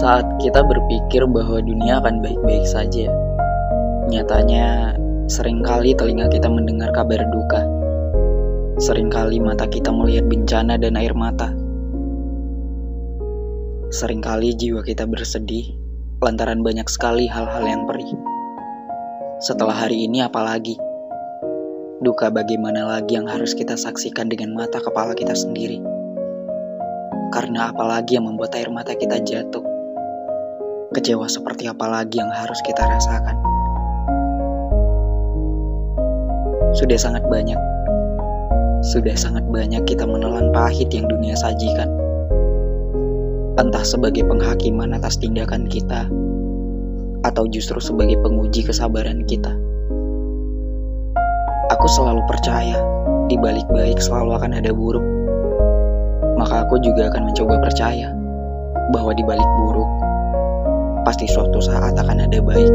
Saat kita berpikir bahwa dunia akan baik-baik saja, nyatanya sering kali telinga kita mendengar kabar duka. Seringkali mata kita melihat bencana dan air mata. Seringkali jiwa kita bersedih lantaran banyak sekali hal-hal yang perih. Setelah hari ini apalagi? Duka bagaimana lagi yang harus kita saksikan dengan mata kepala kita sendiri? Karena apalagi yang membuat air mata kita jatuh? Kecewa seperti apa lagi yang harus kita rasakan? Sudah sangat banyak, sudah sangat banyak kita menelan pahit yang dunia sajikan. Entah sebagai penghakiman atas tindakan kita, atau justru sebagai penguji kesabaran kita. Aku selalu percaya, di balik baik selalu akan ada buruk. Maka aku juga akan mencoba percaya bahwa di balik buruk pasti suatu saat akan ada baik.